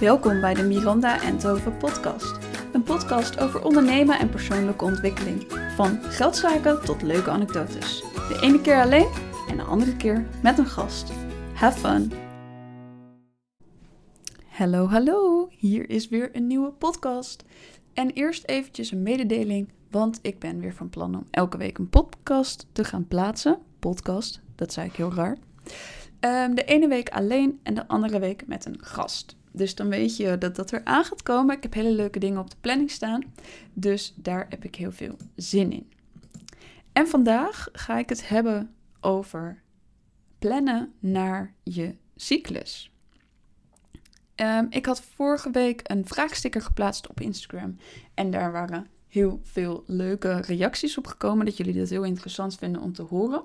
Welkom bij de Miranda en Tove podcast. Een podcast over ondernemen en persoonlijke ontwikkeling. Van geldzaken tot leuke anekdotes. De ene keer alleen en de andere keer met een gast. Have fun! Hallo, hallo! Hier is weer een nieuwe podcast. En eerst eventjes een mededeling, want ik ben weer van plan om elke week een podcast te gaan plaatsen. Podcast, dat zei ik heel raar. Ehm, de ene week alleen en de andere week met een gast. Dus dan weet je dat dat er aan gaat komen. Ik heb hele leuke dingen op de planning staan. Dus daar heb ik heel veel zin in. En vandaag ga ik het hebben over plannen naar je cyclus. Ehm, ik had vorige week een vraagsticker geplaatst op Instagram. En daar waren heel veel leuke reacties op gekomen. Dat jullie dat heel interessant vinden om te horen.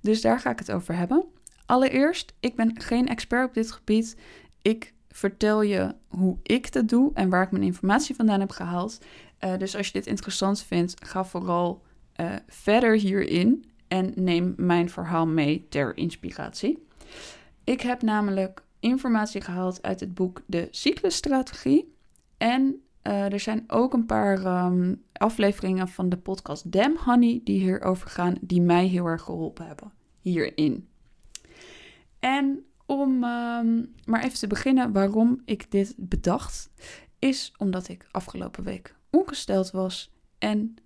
Dus daar ga ik het over hebben. Allereerst, ik ben geen expert op dit gebied. Ik vertel je hoe ik dat doe en waar ik mijn informatie vandaan heb gehaald. Uh, dus als je dit interessant vindt, ga vooral uh, verder hierin en neem mijn verhaal mee ter inspiratie. Ik heb namelijk informatie gehaald uit het boek De Cyclusstrategie. En uh, er zijn ook een paar um, afleveringen van de podcast Damn Honey die hierover gaan, die mij heel erg geholpen hebben hierin. En om um, maar even te beginnen waarom ik dit bedacht, is omdat ik afgelopen week ongesteld was en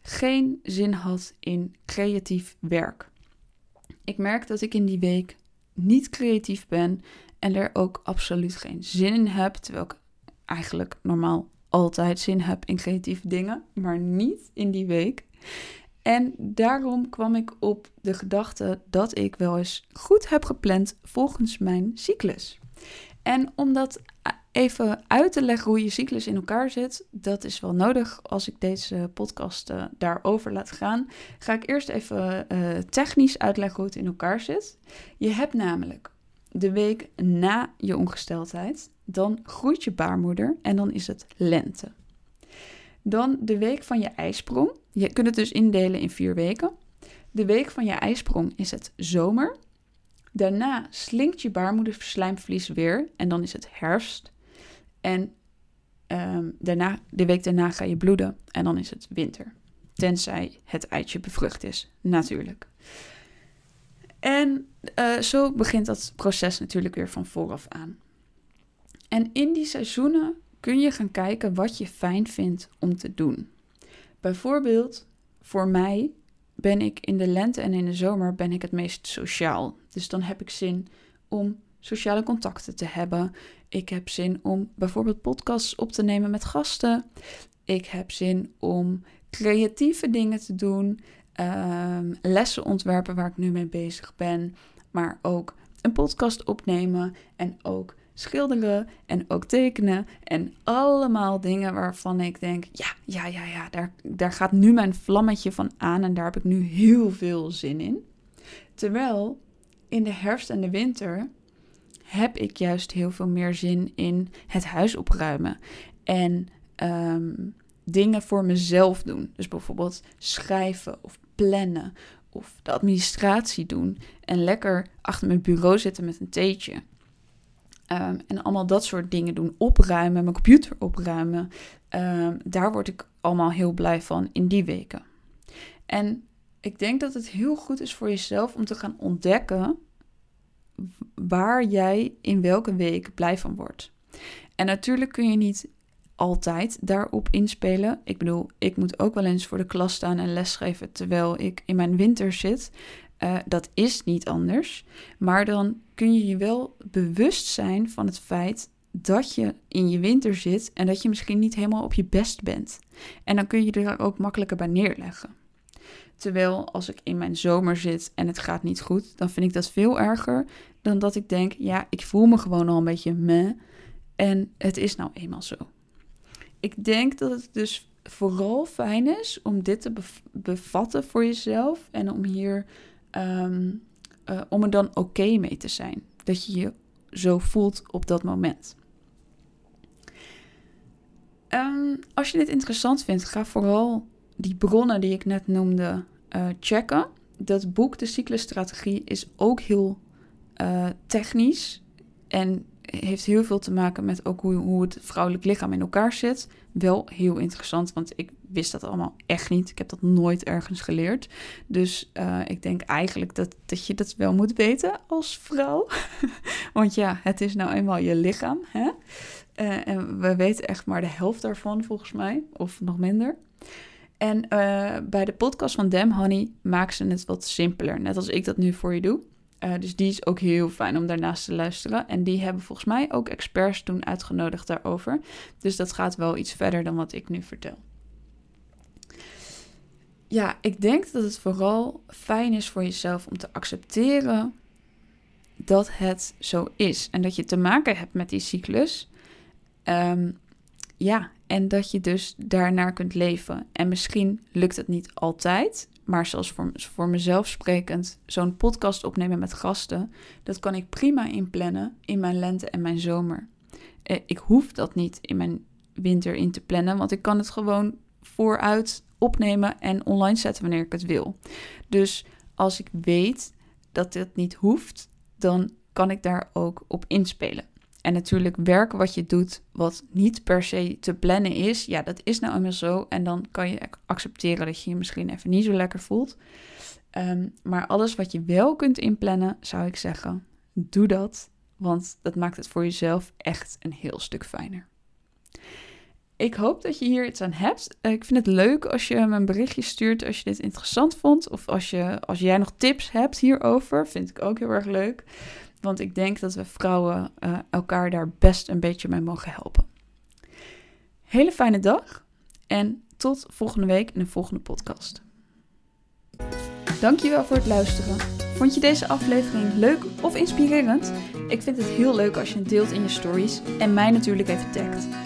geen zin had in creatief werk. Ik merk dat ik in die week niet creatief ben en er ook absoluut geen zin in heb, terwijl ik eigenlijk normaal altijd zin heb in creatieve dingen, maar niet in die week. En daarom kwam ik op de gedachte dat ik wel eens goed heb gepland volgens mijn cyclus. En om dat even uit te leggen hoe je cyclus in elkaar zit, dat is wel nodig als ik deze podcast uh, daarover laat gaan. Ga ik eerst even uh, technisch uitleggen hoe het in elkaar zit. Je hebt namelijk de week na je ongesteldheid, dan groeit je baarmoeder en dan is het lente. Dan de week van je ijsprong. Je kunt het dus indelen in vier weken. De week van je ijsprong is het zomer. Daarna slinkt je baarmoederslijmvlies weer en dan is het herfst. En um, daarna, de week daarna ga je bloeden en dan is het winter. Tenzij het eitje bevrucht is, natuurlijk. En uh, zo begint dat proces natuurlijk weer van vooraf aan. En in die seizoenen kun je gaan kijken wat je fijn vindt om te doen. Bijvoorbeeld, voor mij ben ik in de lente en in de zomer ben ik het meest sociaal. Dus dan heb ik zin om sociale contacten te hebben. Ik heb zin om bijvoorbeeld podcasts op te nemen met gasten. Ik heb zin om creatieve dingen te doen. Um, lessen ontwerpen waar ik nu mee bezig ben. Maar ook een podcast opnemen en ook schilderen en ook tekenen. En allemaal dingen waarvan ik denk: ja, ja, ja, ja, daar, daar gaat nu mijn vlammetje van aan en daar heb ik nu heel veel zin in. Terwijl in de herfst en de winter heb ik juist heel veel meer zin in het huis opruimen en um, dingen voor mezelf doen. Dus bijvoorbeeld schrijven of plannen of de administratie doen en lekker achter mijn bureau zitten met een theetje. Um, en allemaal dat soort dingen doen. Opruimen, mijn computer opruimen. Um, daar word ik allemaal heel blij van in die weken. En ik denk dat het heel goed is voor jezelf om te gaan ontdekken waar jij in welke week blij van wordt. En natuurlijk kun je niet altijd daarop inspelen. Ik bedoel, ik moet ook wel eens voor de klas staan en lesgeven terwijl ik in mijn winter zit. Uh, dat is niet anders. Maar dan kun je je wel bewust zijn van het feit dat je in je winter zit en dat je misschien niet helemaal op je best bent. En dan kun je er ook makkelijker bij neerleggen. Terwijl als ik in mijn zomer zit en het gaat niet goed, dan vind ik dat veel erger dan dat ik denk, ja, ik voel me gewoon al een beetje meh en het is nou eenmaal zo. Ik denk dat het dus vooral fijn is om dit te bevatten voor jezelf en om hier um, uh, om er dan oké mee te zijn. Dat je je zo voelt op dat moment. Um, als je dit interessant vindt, ga vooral die bronnen die ik net noemde uh, checken. Dat boek, de cyclusstrategie, is ook heel uh, technisch. En heeft heel veel te maken met ook hoe, hoe het vrouwelijk lichaam in elkaar zit. Wel heel interessant, want ik wist dat allemaal echt niet. Ik heb dat nooit ergens geleerd. Dus uh, ik denk eigenlijk dat, dat je dat wel moet weten als vrouw. want ja, het is nou eenmaal je lichaam. Hè? Uh, en we weten echt maar de helft daarvan, volgens mij. Of nog minder. En uh, bij de podcast van Dem Honey maken ze het wat simpeler. Net als ik dat nu voor je doe. Dus die is ook heel fijn om daarnaast te luisteren. En die hebben volgens mij ook experts toen uitgenodigd daarover. Dus dat gaat wel iets verder dan wat ik nu vertel. Ja, ik denk dat het vooral fijn is voor jezelf om te accepteren dat het zo is. En dat je te maken hebt met die cyclus. Um, ja, en dat je dus daarnaar kunt leven. En misschien lukt het niet altijd. Maar zoals voor, voor mezelf sprekend, zo'n podcast opnemen met gasten, dat kan ik prima inplannen in mijn lente en mijn zomer. Eh, ik hoef dat niet in mijn winter in te plannen, want ik kan het gewoon vooruit opnemen en online zetten wanneer ik het wil. Dus als ik weet dat dit niet hoeft, dan kan ik daar ook op inspelen. En natuurlijk werken wat je doet, wat niet per se te plannen is, ja, dat is nou eenmaal zo. En dan kan je accepteren dat je je misschien even niet zo lekker voelt. Um, maar alles wat je wel kunt inplannen, zou ik zeggen, doe dat. Want dat maakt het voor jezelf echt een heel stuk fijner. Ik hoop dat je hier iets aan hebt. Ik vind het leuk als je me een berichtje stuurt als je dit interessant vond. Of als, je, als jij nog tips hebt hierover. Vind ik ook heel erg leuk. Want ik denk dat we vrouwen uh, elkaar daar best een beetje mee mogen helpen. Hele fijne dag en tot volgende week in een volgende podcast. Dankjewel voor het luisteren. Vond je deze aflevering leuk of inspirerend? Ik vind het heel leuk als je het deelt in je stories en mij natuurlijk even tagt.